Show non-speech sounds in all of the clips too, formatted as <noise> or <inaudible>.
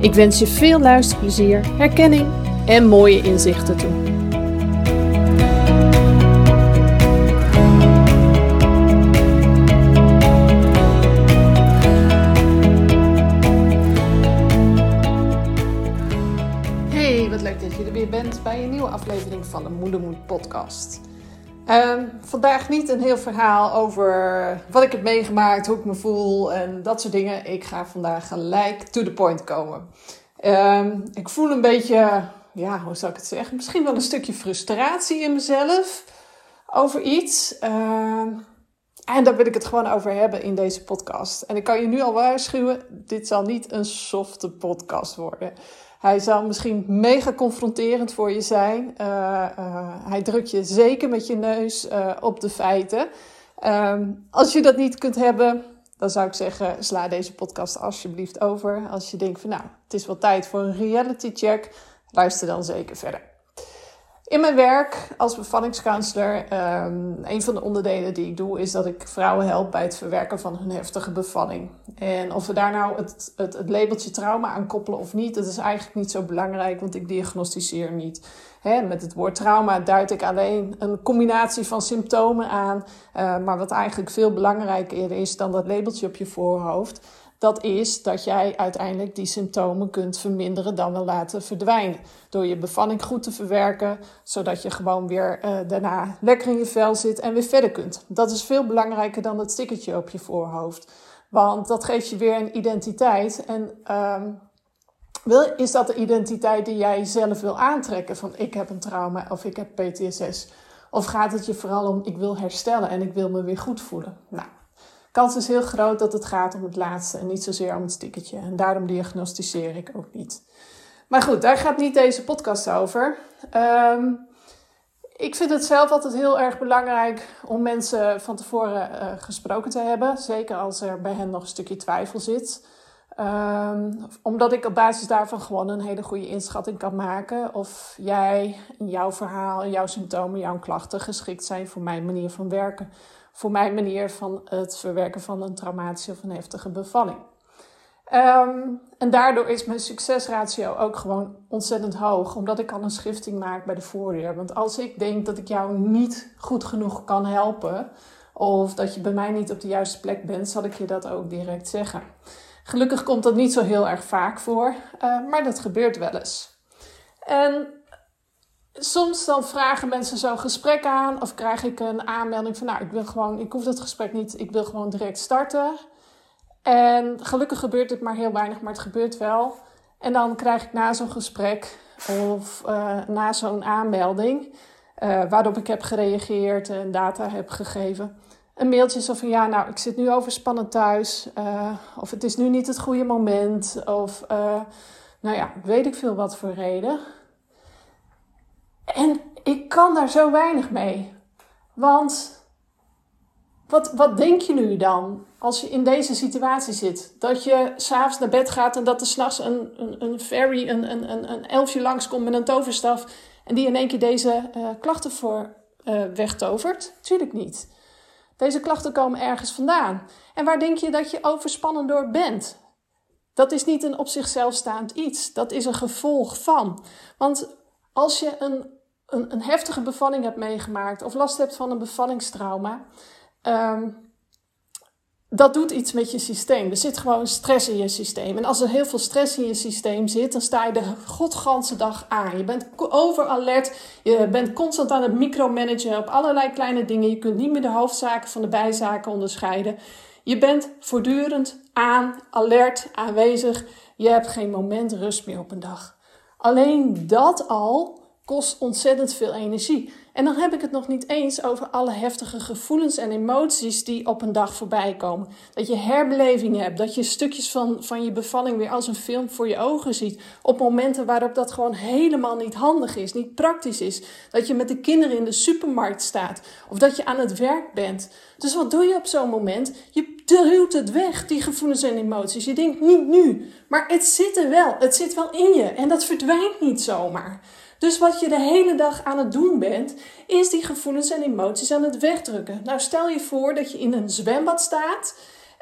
Ik wens je veel luisterplezier, herkenning en mooie inzichten toe. Hey, wat leuk dat je er weer bent bij een nieuwe aflevering van de Moedermoed podcast. Ehm, vandaag niet een heel verhaal over wat ik heb meegemaakt, hoe ik me voel en dat soort dingen. Ik ga vandaag gelijk to the point komen. Ehm, ik voel een beetje, ja, hoe zou ik het zeggen? Misschien wel een stukje frustratie in mezelf over iets. Ehm, en daar wil ik het gewoon over hebben in deze podcast. En ik kan je nu al waarschuwen: dit zal niet een softe podcast worden. Hij zal misschien mega confronterend voor je zijn. Uh, uh, hij drukt je zeker met je neus uh, op de feiten. Um, als je dat niet kunt hebben, dan zou ik zeggen: sla deze podcast alsjeblieft over. Als je denkt van nou, het is wel tijd voor een reality check, luister dan zeker verder. In mijn werk als bevallingscounselor, um, een van de onderdelen die ik doe, is dat ik vrouwen help bij het verwerken van hun heftige bevalling. En of we daar nou het, het, het labeltje trauma aan koppelen of niet, dat is eigenlijk niet zo belangrijk, want ik diagnosticeer niet. Met het woord trauma duid ik alleen een combinatie van symptomen aan, uh, maar wat eigenlijk veel belangrijker is dan dat labeltje op je voorhoofd dat is dat jij uiteindelijk die symptomen kunt verminderen dan wel laten verdwijnen. Door je bevalling goed te verwerken, zodat je gewoon weer uh, daarna lekker in je vel zit en weer verder kunt. Dat is veel belangrijker dan het stickertje op je voorhoofd. Want dat geeft je weer een identiteit. En wil, is dat de identiteit die jij zelf wil aantrekken? Van ik heb een trauma of ik heb PTSS. Of gaat het je vooral om ik wil herstellen en ik wil me weer goed voelen? Nou, kans is heel groot dat het gaat om het laatste en niet zozeer om het stickertje. En daarom diagnosticeer ik ook niet. Maar goed, daar gaat niet deze podcast over. Um, ik vind het zelf altijd heel erg belangrijk om mensen van tevoren uh, gesproken te hebben. Zeker als er bij hen nog een stukje twijfel zit. Um, omdat ik op basis daarvan gewoon een hele goede inschatting kan maken of jij, jouw verhaal, jouw symptomen, jouw klachten geschikt zijn voor mijn manier van werken voor mijn manier van het verwerken van een traumatische of een heftige bevalling. Um, en daardoor is mijn succesratio ook gewoon ontzettend hoog, omdat ik al een schifting maak bij de voordeur. Want als ik denk dat ik jou niet goed genoeg kan helpen, of dat je bij mij niet op de juiste plek bent, zal ik je dat ook direct zeggen. Gelukkig komt dat niet zo heel erg vaak voor, uh, maar dat gebeurt wel eens. En soms dan vragen mensen zo'n gesprek aan of krijg ik een aanmelding van nou ik wil gewoon, ik hoef dat gesprek niet, ik wil gewoon direct starten. En gelukkig gebeurt het maar heel weinig, maar het gebeurt wel. En dan krijg ik na zo'n gesprek of uh, na zo'n aanmelding, uh, waarop ik heb gereageerd en data heb gegeven, een mailtje zo van ja, nou ik zit nu overspannen thuis, uh, of het is nu niet het goede moment, of nou ja, weet ik veel wat voor reden. En ik kan daar zo weinig mee. Want wat, wat denk je nu dan als je in deze situatie zit? Dat je s'avonds naar bed gaat en dat er s'nachts een, een, een fairy, een, een, een elfje langskomt met een toverstaf en die in één keer deze uh, klachten voor uh, wegtovert? Tuurlijk niet. Deze klachten komen ergens vandaan. En waar denk je dat je overspannen door bent? Dat is niet een op zichzelf staand iets. Dat is een gevolg van. Want als je een een, heftige bevalling hebt meegemaakt of last hebt van een bevallingstrauma, um, dat doet iets met je systeem. Er zit gewoon stress in je systeem. En als er heel veel stress in je systeem zit, dan sta je de godganse dag aan. Je bent overalert, je bent constant aan het micromanagen op allerlei kleine dingen. Je kunt niet meer de hoofdzaken van de bijzaken onderscheiden. Je bent voortdurend aan, alert, aanwezig. Je hebt geen moment rust meer op een dag. Alleen dat al kost ontzettend veel energie. En dan heb ik het nog niet eens over alle heftige gevoelens en emoties die op een dag voorbij komen. Dat je herbelevingen hebt, dat je stukjes van, van je bevalling weer als een film voor je ogen ziet. Op momenten waarop dat gewoon helemaal niet handig is, niet praktisch is. Dat je met de kinderen in de supermarkt staat of dat je aan het werk bent. Dus wat doe je op zo'n moment? Je duwt het weg, die gevoelens en emoties. Je denkt niet nu, maar het zit er wel. Het zit wel in je en dat verdwijnt niet zomaar. Dus wat je de hele dag aan het doen bent, is die gevoelens en emoties aan het wegdrukken. Nou, stel je voor dat je in een zwembad staat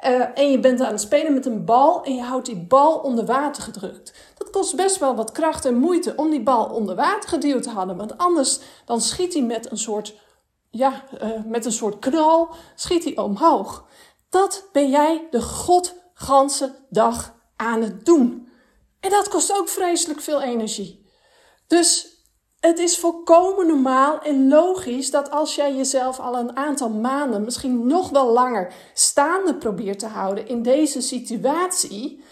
uh, en je bent aan het spelen met een bal en je houdt die bal onder water gedrukt. Dat kost best wel wat kracht en moeite om die bal onder water geduwd te houden, want anders dan schiet hij met een soort, ja, uh, met een soort knal, schiet hij omhoog. Dat ben jij de godganse dag aan het doen. En dat kost ook vreselijk veel energie. Dus het is volkomen normaal en logisch dat als jij jezelf al een aantal maanden, misschien nog wel langer, staande probeert te houden in deze situatie,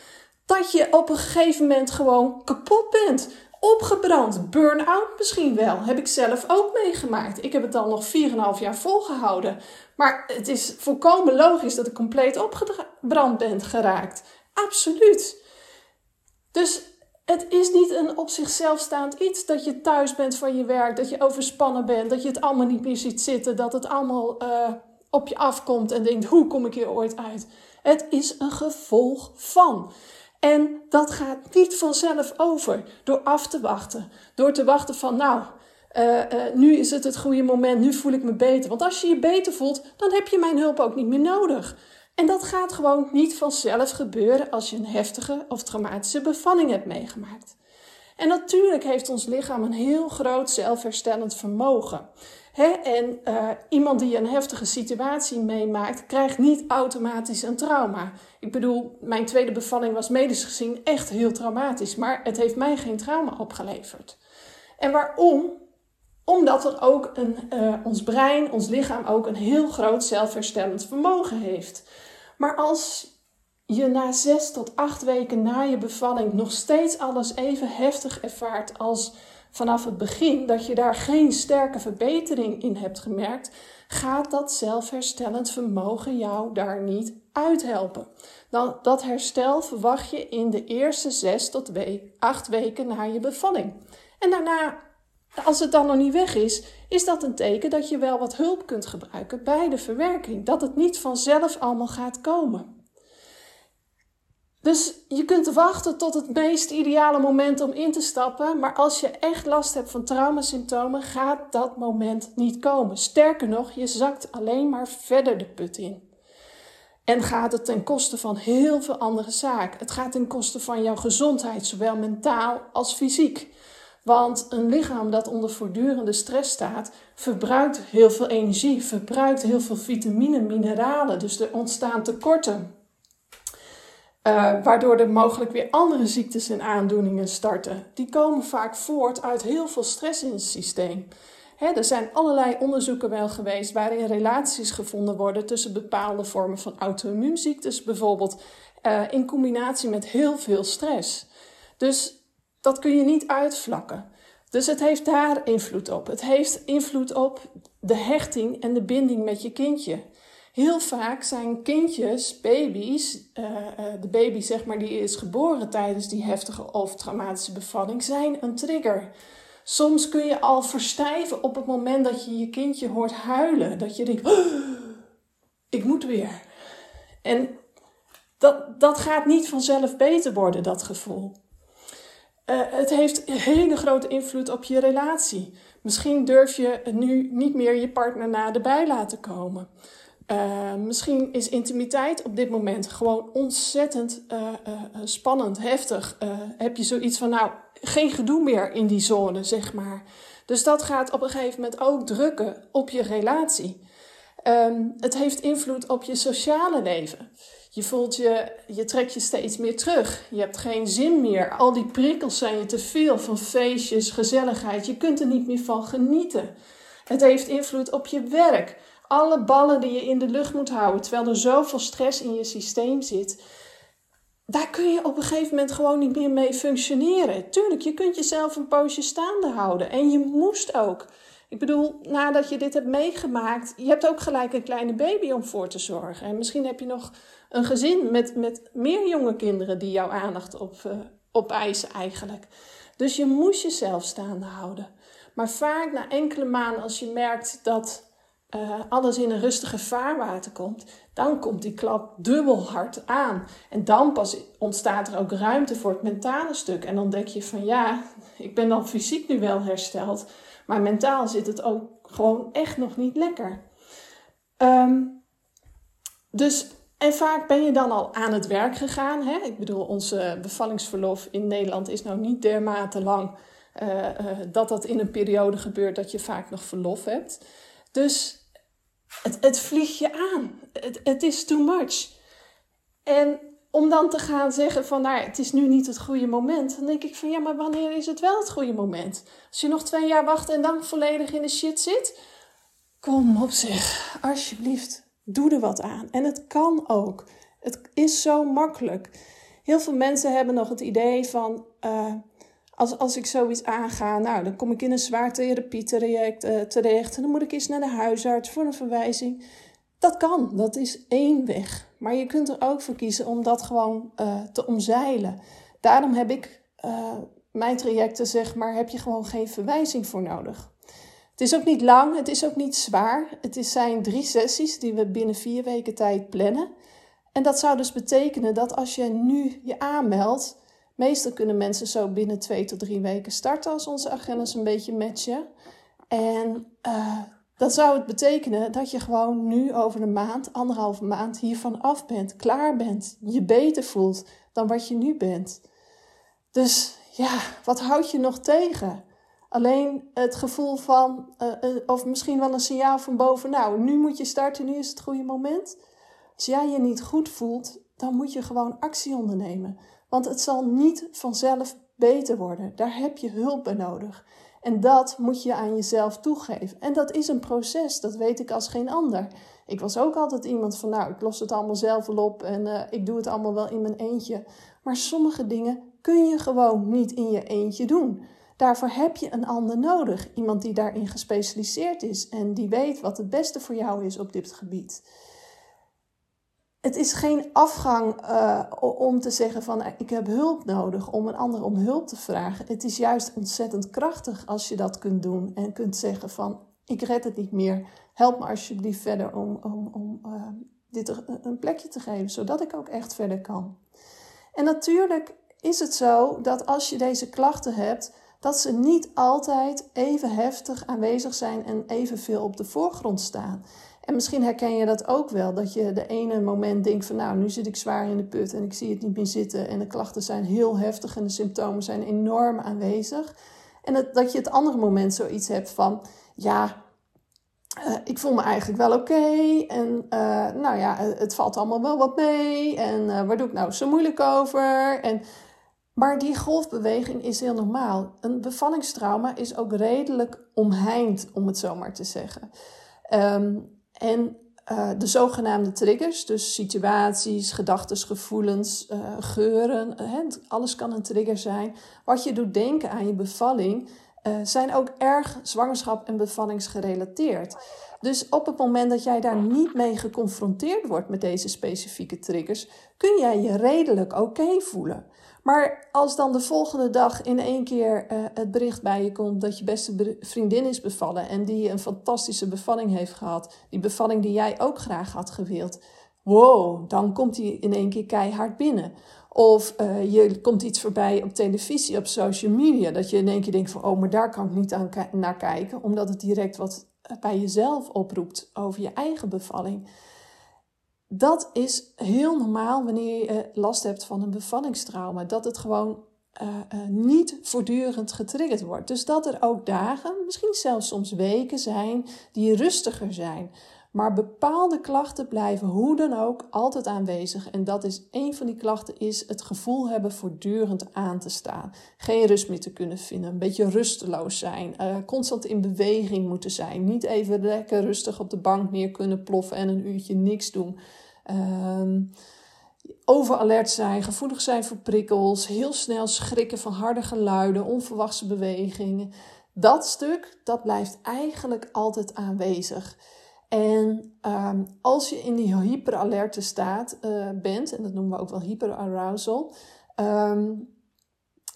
dat je op een gegeven moment gewoon kapot bent. Opgebrand, burn-out misschien wel. Heb ik zelf ook meegemaakt. Ik heb het dan nog 4,5 jaar volgehouden. Maar het is volkomen logisch dat ik compleet opgebrand ben geraakt. Absoluut. Dus het is niet een op zichzelf staand iets dat je thuis bent van je werk, dat je overspannen bent, dat je het allemaal niet meer ziet zitten, dat het allemaal uh, op je afkomt en denkt: hoe kom ik hier ooit uit? Het is een gevolg van. En dat gaat niet vanzelf over door af te wachten. Door te wachten van, nou, uh, uh, nu is het het goede moment, nu voel ik me beter. Want als je je beter voelt, dan heb je mijn hulp ook niet meer nodig. En dat gaat gewoon niet vanzelf gebeuren als je een heftige of traumatische bevalling hebt meegemaakt. En natuurlijk heeft ons lichaam een heel groot zelfherstellend vermogen. En uh, iemand die een heftige situatie meemaakt, krijgt niet automatisch een trauma. Ik bedoel, mijn tweede bevalling was medisch gezien echt heel traumatisch, maar het heeft mij geen trauma opgeleverd. En waarom? Omdat er ook een, uh, ons brein, ons lichaam ook een heel groot zelfherstellend vermogen heeft. Maar als je na zes tot acht weken na je bevalling nog steeds alles even heftig ervaart als vanaf het begin, dat je daar geen sterke verbetering in hebt gemerkt, gaat dat zelfherstellend vermogen jou daar niet uithelpen. Dan, dat herstel verwacht je in de eerste zes tot acht weken na je bevalling. En daarna, als het dan nog niet weg is, is dat een teken dat je wel wat hulp kunt gebruiken bij de verwerking. Dat het niet vanzelf allemaal gaat komen. Dus je kunt wachten tot het meest ideale moment om in te stappen. Maar als je echt last hebt van traumasymptomen, gaat dat moment niet komen. Sterker nog, je zakt alleen maar verder de put in. En gaat het ten koste van heel veel andere zaken. Het gaat ten koste van jouw gezondheid, zowel mentaal als fysiek. Want een lichaam dat onder voortdurende stress staat, verbruikt heel veel energie, verbruikt heel veel vitamine, mineralen. Dus er ontstaan tekorten. Uh, waardoor er mogelijk weer andere ziektes en aandoeningen starten. Die komen vaak voort uit heel veel stress in het systeem. er zijn allerlei onderzoeken wel geweest waarin relaties gevonden worden tussen bepaalde vormen van auto-immuunziektes, bijvoorbeeld uh, in combinatie met heel veel stress. Dus dat kun je niet uitvlakken. Dus het heeft daar invloed op. Het heeft invloed op de hechting en de binding met je kindje. Heel vaak zijn kindjes, baby's, uh, uh, de baby zeg maar die is geboren tijdens die heftige of traumatische bevalling, zijn een trigger. Soms kun je al verstijven op het moment dat je je kindje hoort huilen. Dat je denkt, oh, ik moet weer. En dat, dat gaat niet vanzelf beter worden, dat gevoel. Uh, het heeft een hele grote invloed op je relatie. Misschien durf je nu niet meer je partner naderbij laten komen. Uh, misschien is intimiteit op dit moment gewoon ontzettend uh, spannend, heftig. heb je zoiets van, nou, geen gedoe meer in die zone, zeg maar. Dus dat gaat op een gegeven moment ook drukken op je relatie. Ehm, het heeft invloed op je sociale leven. Je voelt je, je trekt je steeds meer terug. Je hebt geen zin meer. Al die prikkels zijn je te veel van feestjes, gezelligheid. Je kunt er niet meer van genieten. Het heeft invloed op je werk. Alle ballen die je in de lucht moet houden, terwijl er zoveel stress in je systeem zit. Daar kun je op een gegeven moment gewoon niet meer mee functioneren. Tuurlijk, je kunt jezelf een poosje staande houden. En je moest ook. Ik bedoel, nadat je dit hebt meegemaakt, je hebt ook gelijk een kleine baby om voor te zorgen. En misschien heb je nog een gezin met, met meer jonge kinderen die jouw aandacht op, uh, opeisen eigenlijk. Dus je moest jezelf staande houden. Maar vaak na enkele maanden, als je merkt dat uh, alles in een rustige vaarwater komt, dan komt die klap dubbel hard aan. En dan pas ontstaat er ook ruimte voor het mentale stuk. En dan denk je van ja, ik ben dan fysiek nu wel hersteld, maar mentaal zit het ook gewoon echt nog niet lekker. Um, dus, en vaak ben je dan al aan het werk gegaan. Hè? Ik bedoel, onze bevallingsverlof in Nederland is nou niet dermate lang uh, uh, dat dat in een periode gebeurt dat je vaak nog verlof hebt. Dus het, het vliegt je aan. Het is too much. En om dan te gaan zeggen van, nou, het is nu niet het goede moment. Dan denk ik van, ja, maar wanneer is het wel het goede moment? Als je nog twee jaar wacht en dan volledig in de shit zit. Kom op zich, alsjeblieft. Doe er wat aan. En het kan ook. Het is zo makkelijk. Heel veel mensen hebben nog het idee van, uh, als, als ik zoiets aanga, nou, dan kom ik in een zwaar therapietraject uh, terecht. En dan moet ik eens naar de huisarts voor een verwijzing. Dat kan, dat is één weg. Maar je kunt er ook voor kiezen om dat gewoon uh, te omzeilen. Daarom heb ik uh, mijn trajecten, zeg maar, heb je gewoon geen verwijzing voor nodig. Het is ook niet lang, het is ook niet zwaar. Het zijn drie sessies die we binnen vier weken tijd plannen. En dat zou dus betekenen dat als je nu je aanmeldt, Meestal kunnen mensen zo binnen twee tot drie weken starten als onze agendas een beetje matchen. En uh, dat zou het betekenen dat je gewoon nu over een maand, anderhalve maand hiervan af bent, klaar bent, je beter voelt dan wat je nu bent. Dus ja, wat houd je nog tegen? Alleen het gevoel van, uh, uh, of misschien wel een signaal van boven, nou, nu moet je starten, nu is het goede moment. Als jij je niet goed voelt, dan moet je gewoon actie ondernemen. Want het zal niet vanzelf beter worden. Daar heb je hulp bij nodig. En dat moet je aan jezelf toegeven. En dat is een proces, dat weet ik als geen ander. Ik was ook altijd iemand van, nou, ik los het allemaal zelf wel op en uh, ik doe het allemaal wel in mijn eentje. Maar sommige dingen kun je gewoon niet in je eentje doen. Daarvoor heb je een ander nodig. Iemand die daarin gespecialiseerd is en die weet wat het beste voor jou is op dit gebied het is geen afgang uh, om te zeggen van ik heb hulp nodig, om een ander om hulp te vragen. Het is juist ontzettend krachtig als je dat kunt doen en kunt zeggen van ik red het niet meer, help me alsjeblieft verder om, om, om uh, dit een plekje te geven, zodat ik ook echt verder kan. En natuurlijk is het zo dat als je deze klachten hebt, dat ze niet altijd even heftig aanwezig zijn en evenveel op de voorgrond staan. En misschien herken je dat ook wel, dat je de ene moment denkt van nou, nu zit ik zwaar in de put en ik zie het niet meer zitten en de klachten zijn heel heftig en de symptomen zijn enorm aanwezig. En dat, dat je het andere moment zoiets hebt van ja, uh, ik voel me eigenlijk wel oké en uh, nou ja, het valt allemaal wel wat mee en uh, waar doe ik nou zo moeilijk over? En, maar die golfbeweging is heel normaal. Een bevallingstrauma is ook redelijk omheind, om het zo maar te zeggen. Um, en uh, de zogenaamde triggers, dus situaties, gedachten, gevoelens, uh, geuren, hè, alles kan een trigger zijn. Wat je doet denken aan je bevalling, zijn ook erg zwangerschap en bevallingsgerelateerd. Dus op het moment dat jij daar niet mee geconfronteerd wordt met deze specifieke triggers, kun jij je redelijk oké voelen. Maar als dan de volgende dag in één keer uh, het bericht bij je komt dat je beste vriendin is bevallen en die een fantastische bevalling heeft gehad, die bevalling die jij ook graag had gewild, wow, dan komt die in één keer keihard binnen. Of uh, je komt iets voorbij op televisie, op social media, dat je in één keer denkt van, oh, maar daar kan ik niet aan naar kijken, omdat het direct wat bij jezelf oproept over je eigen bevalling dat is heel normaal wanneer je eh, last hebt van een bevallingstrauma. Dat het gewoon uh, uh, niet voortdurend getriggerd wordt. Dus dat er ook dagen, misschien zelfs soms weken zijn, die rustiger zijn. Maar bepaalde klachten blijven hoe dan ook altijd aanwezig. En dat is een van die klachten is het gevoel hebben voortdurend aan te staan. Geen rust meer te kunnen vinden. Een beetje rusteloos zijn. Uh, constant in beweging moeten zijn. Niet even lekker rustig op de bank neer kunnen ploffen en een uurtje niks doen. Uh, overalert zijn, gevoelig zijn voor prikkels, heel snel schrikken van harde geluiden, onverwachte bewegingen. Dat stuk, dat blijft eigenlijk altijd aanwezig. En um, als je in die hyperalerte staat uh, bent, en dat noemen we ook wel hyperarousal, um,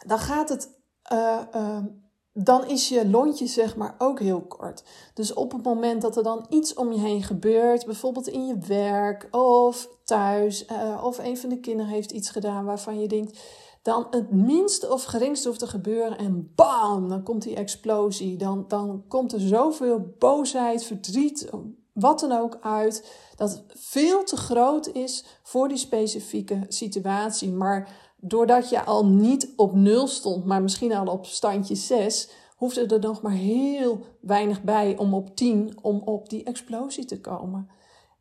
dan gaat het, uh, uh, dan is je lontje zeg maar ook heel kort. Dus op het moment dat er dan iets om je heen gebeurt, bijvoorbeeld in je werk of thuis, uh, of een van de kinderen heeft iets gedaan waarvan je denkt, dan het minste of geringste hoeft te gebeuren en bam, dan komt die explosie. Dan, dan komt er zoveel boosheid, verdriet, wat dan ook uit, dat veel te groot is voor die specifieke situatie. Maar doordat je al niet op nul stond, maar misschien al op standje 6, hoefde er nog maar heel weinig bij om op 10 om op die explosie te komen.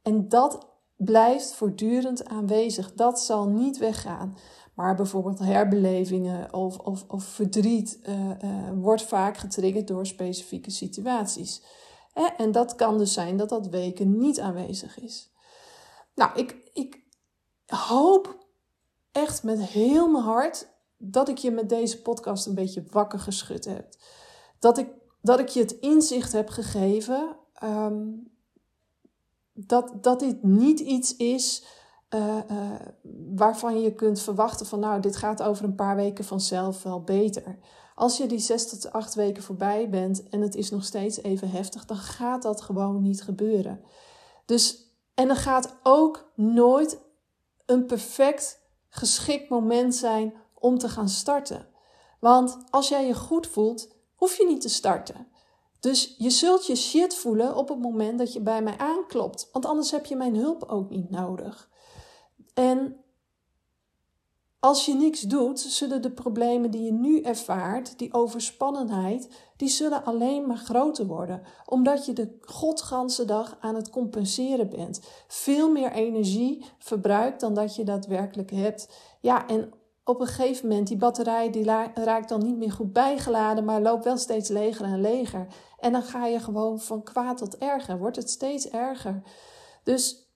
En dat blijft voortdurend aanwezig. Dat zal niet weggaan. Maar bijvoorbeeld herbelevingen of, of, of verdriet uh, wordt vaak getriggerd door specifieke situaties. En dat kan dus zijn dat dat weken niet aanwezig is. Nou, ik, ik hoop echt met heel mijn hart dat ik je met deze podcast een beetje wakker geschud heb. Dat ik, dat ik je het inzicht heb gegeven um, dat, dat dit niet iets is uh, uh, waarvan je kunt verwachten van nou, dit gaat over een paar weken vanzelf wel beter. Als je die zes tot acht weken voorbij bent en het is nog steeds even heftig, dan gaat dat gewoon niet gebeuren. Dus, en er gaat ook nooit een perfect geschikt moment zijn om te gaan starten. Want als jij je goed voelt, hoef je niet te starten. Dus je zult je shit voelen op het moment dat je bij mij aanklopt. Want anders heb je mijn hulp ook niet nodig. En als je niks doet, zullen de problemen die je nu ervaart, die overspannenheid, die zullen alleen maar groter worden. Omdat je de godganse dag aan het compenseren bent. Veel meer energie verbruikt dan dat je daadwerkelijk hebt. Ja, en op een gegeven moment, die batterij die raakt dan niet meer goed bijgeladen, maar loopt wel steeds leger en leger. En dan ga je gewoon van kwaad tot erger, wordt het steeds erger. Dus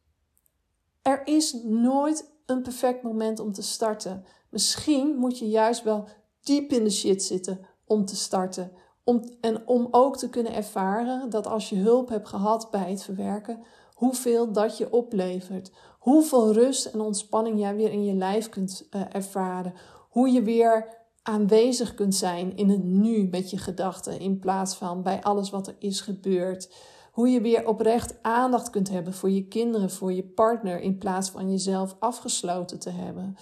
er is nooit een perfect moment om te starten. Misschien moet je juist wel diep in de shit zitten om te starten. Om, en om ook te kunnen ervaren dat als je hulp hebt gehad bij het verwerken, hoeveel dat je oplevert. Hoeveel rust en ontspanning jij weer in je lijf kunt uh, ervaren. Hoe je weer aanwezig kunt zijn in het nu met je gedachten in plaats van bij alles wat er is gebeurd. Hoe je weer oprecht aandacht kunt hebben voor je kinderen, voor je partner, in plaats van jezelf afgesloten te hebben.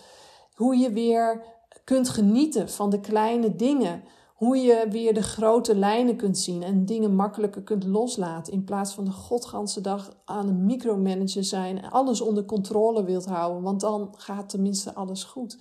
Hoe je weer kunt genieten van de kleine dingen. Hoe je weer de grote lijnen kunt zien en dingen makkelijker kunt loslaten. In plaats van de godganse dag aan een micromanager zijn en alles onder controle wilt houden. Want dan gaat tenminste alles goed.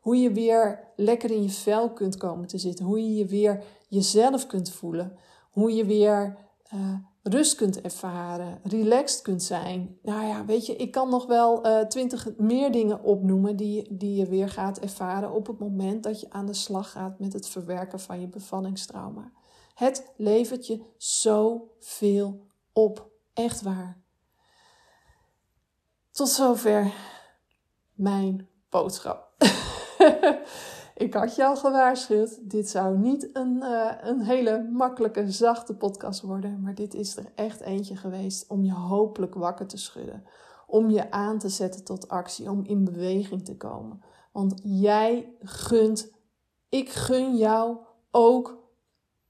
Hoe je weer lekker in je vel kunt komen te zitten. Hoe je je weer jezelf kunt voelen. Hoe je weer uh, rust kunt ervaren, relaxed kunt zijn. Nou ja, weet je, ik kan nog wel uh, twintig meer dingen opnoemen die, die je weer gaat ervaren op het moment dat je aan de slag gaat met het verwerken van je bevallingstrauma. Het levert je zoveel op. Echt waar. Tot zover mijn boodschap. <laughs> Ik had je al gewaarschuwd. Dit zou niet een, uh, een hele makkelijke, zachte podcast worden. Maar dit is er echt eentje geweest om je hopelijk wakker te schudden. Om je aan te zetten tot actie. Om in beweging te komen. Want jij gunt, ik gun jou ook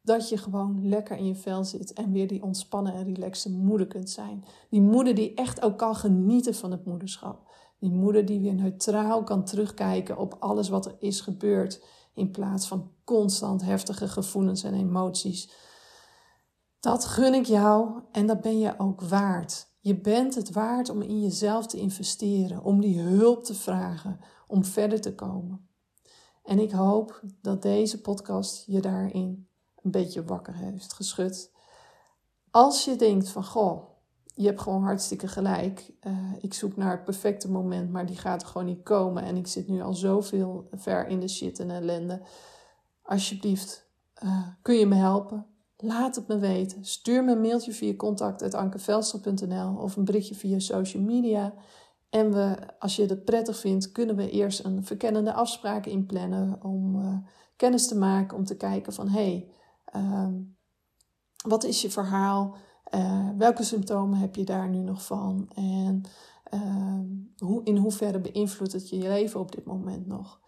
dat je gewoon lekker in je vel zit en weer die ontspannen en relaxe moeder kunt zijn. Die moeder die echt ook kan genieten van het moederschap. Die moeder die weer neutraal kan terugkijken op alles wat er is gebeurd, in plaats van constant heftige gevoelens en emoties. Dat gun ik jou en dat ben je ook waard. Je bent het waard om in jezelf te investeren, om die hulp te vragen, om verder te komen. En ik hoop dat deze podcast je daarin een beetje wakker heeft geschud. Als je denkt van, goh, je hebt gewoon hartstikke gelijk. Uh, ik zoek naar het perfecte moment, maar die gaat er gewoon niet komen. En ik zit nu al zoveel ver in de shit en ellende. Alsjeblieft, uh, kun je me helpen? Laat het me weten. Stuur me een mailtje via contact.ankevelster.nl of een berichtje via social media. En we, als je het prettig vindt, kunnen we eerst een verkennende afspraak inplannen om uh, kennis te maken, om te kijken van hé, hey, uh, wat is je verhaal? Uh, welke symptomen heb je daar nu nog van? En ehm, hoe, in hoeverre beïnvloedt het je leven op dit moment nog?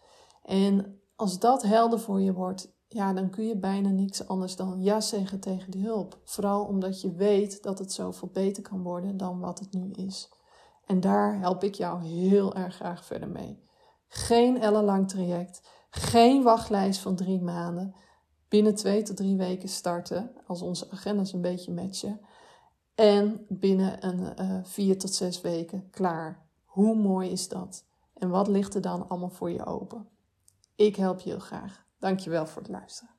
En als dat helder voor je wordt, ja, dan kun je bijna niks anders dan ja zeggen tegen die hulp. Vooral omdat je weet dat het zoveel beter kan worden dan wat het nu is. En daar help ik jou heel erg graag verder mee. Geen ellenlang traject, geen wachtlijst van drie maanden. Binnen twee tot drie weken starten, als onze agendas een beetje matchen. En binnen een uh, vier tot zes weken klaar. Hoe mooi is dat? En wat ligt er dan allemaal voor je open? Ik help je heel graag. Dankjewel voor het luisteren.